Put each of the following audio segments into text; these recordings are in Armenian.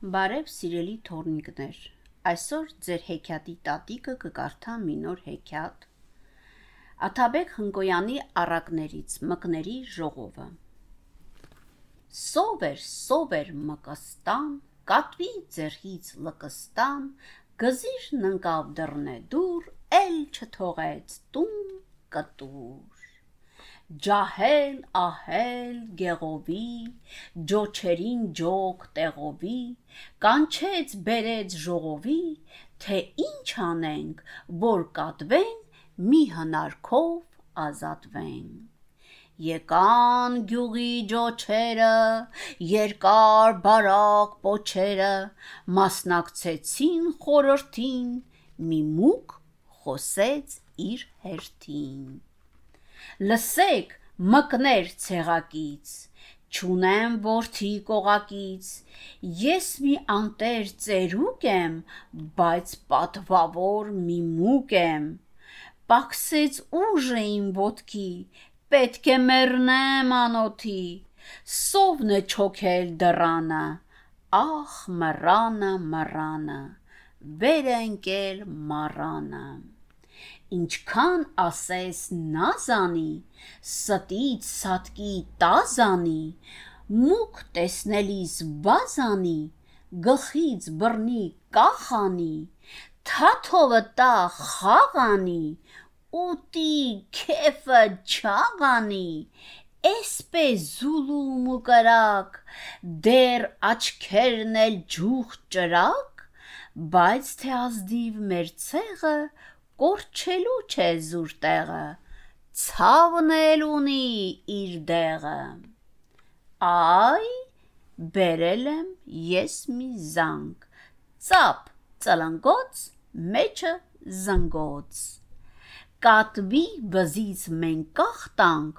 Բարև սիրելի թորնիկներ։ Այսօր ձեր հեքիաթի տատիկը կկարդա մի նոր հեքիաթ։ Աթաբեկ Հնկոյանի առակներից մկների ժողովը։ Սովեր, սովեր մկստան, կատվի ձերից լկստան, գզիրն ընկավ դռնե դուր, էլ չթողեց տուն կտուր ջահել ահել գեղովի ջոչերին ջոկ տեղովի կանչեց բերեց ժողովի թե ինչ անենք որ կատվեն մի հնարքով ազատվեն Եկան գյուղի ջոչերը, երկար բարակ պոչերը, մասնակցեցին խորհրդին, մի մուկ խոսեց իր հերթին լսեք մկներ ցեղակից Չունեմ որդի կողակից, ես մի անտեր ծերուկ եմ, բայց պատվավոր մի մուկ եմ։ Պակսեց ուժը իմ ոտքի, պետք է մեռնեմ անոթի, սովն է չոքել դռանը, ախ մռանը մռանը, վեր ընկել մառանը ինչքան ասես նազանի, ստից սատկի տազանի, մուկ տեսնելիս բազանի, գլխից բռնի կախանի, թաթովը տա խաղանի, ուտի քեֆը չաղանի, Էսպես զուլում ու կրակ, դեր աչքերն էլ ջուխ ճրակ, բայց թե ազդիվ մեր ցեղը կորչելու չէ զուր տեղը, ցավն էլ ունի իր դեղը։ Այ բերել եմ ես մի զանգ, ծապ ծլնգոց, մեջը զնգոց կատվի բզից մենք կախտանք,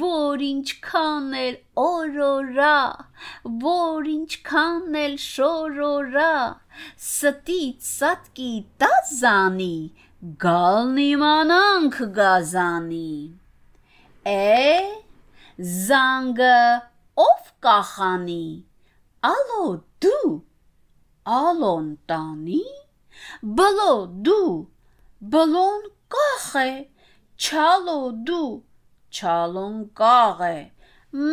որ ինչքան էլ օրորա, որ ինչքան էլ շորորա, ստի սատկի տազանի, գալն իմանանք գազանի է զանգը ով կախանի ալո դու ալոն տանի բլո դու բլոն կախ է չալո դու չալոն կաղ է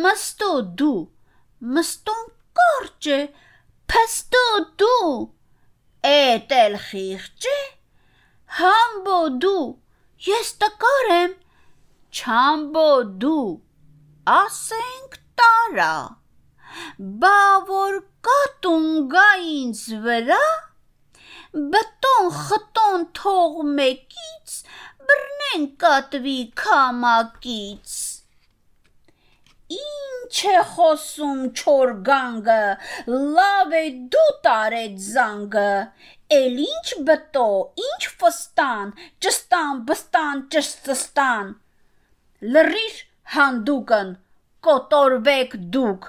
մստո դու մստոն կարճ է փստո դու էտել խիղճ Համբո դու, ես տկար եմ, չամբո դու, ասենք տարա, բա որ կատուն գա ինձ վրա, բտոն խտոն թող մեկից, բռնեն կատվի քամակից։ Ինչ է խոսում չոր գանգը, լավ է դու տարեց զանգը, էլ ինչ բտո, ինչ ֆստան, ճստան, բստան, ճստստան։ Լրիր հանդուկն, կոտորվեք դուք,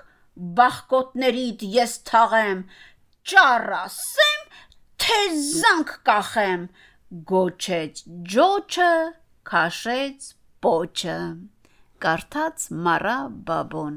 բախկոտներիդ ես թաղեմ, ճառասեմ, թե զանգ կախեմ, գոչեց ջոչը, քաշեց պոչը կարդաց Մարա Բաբոն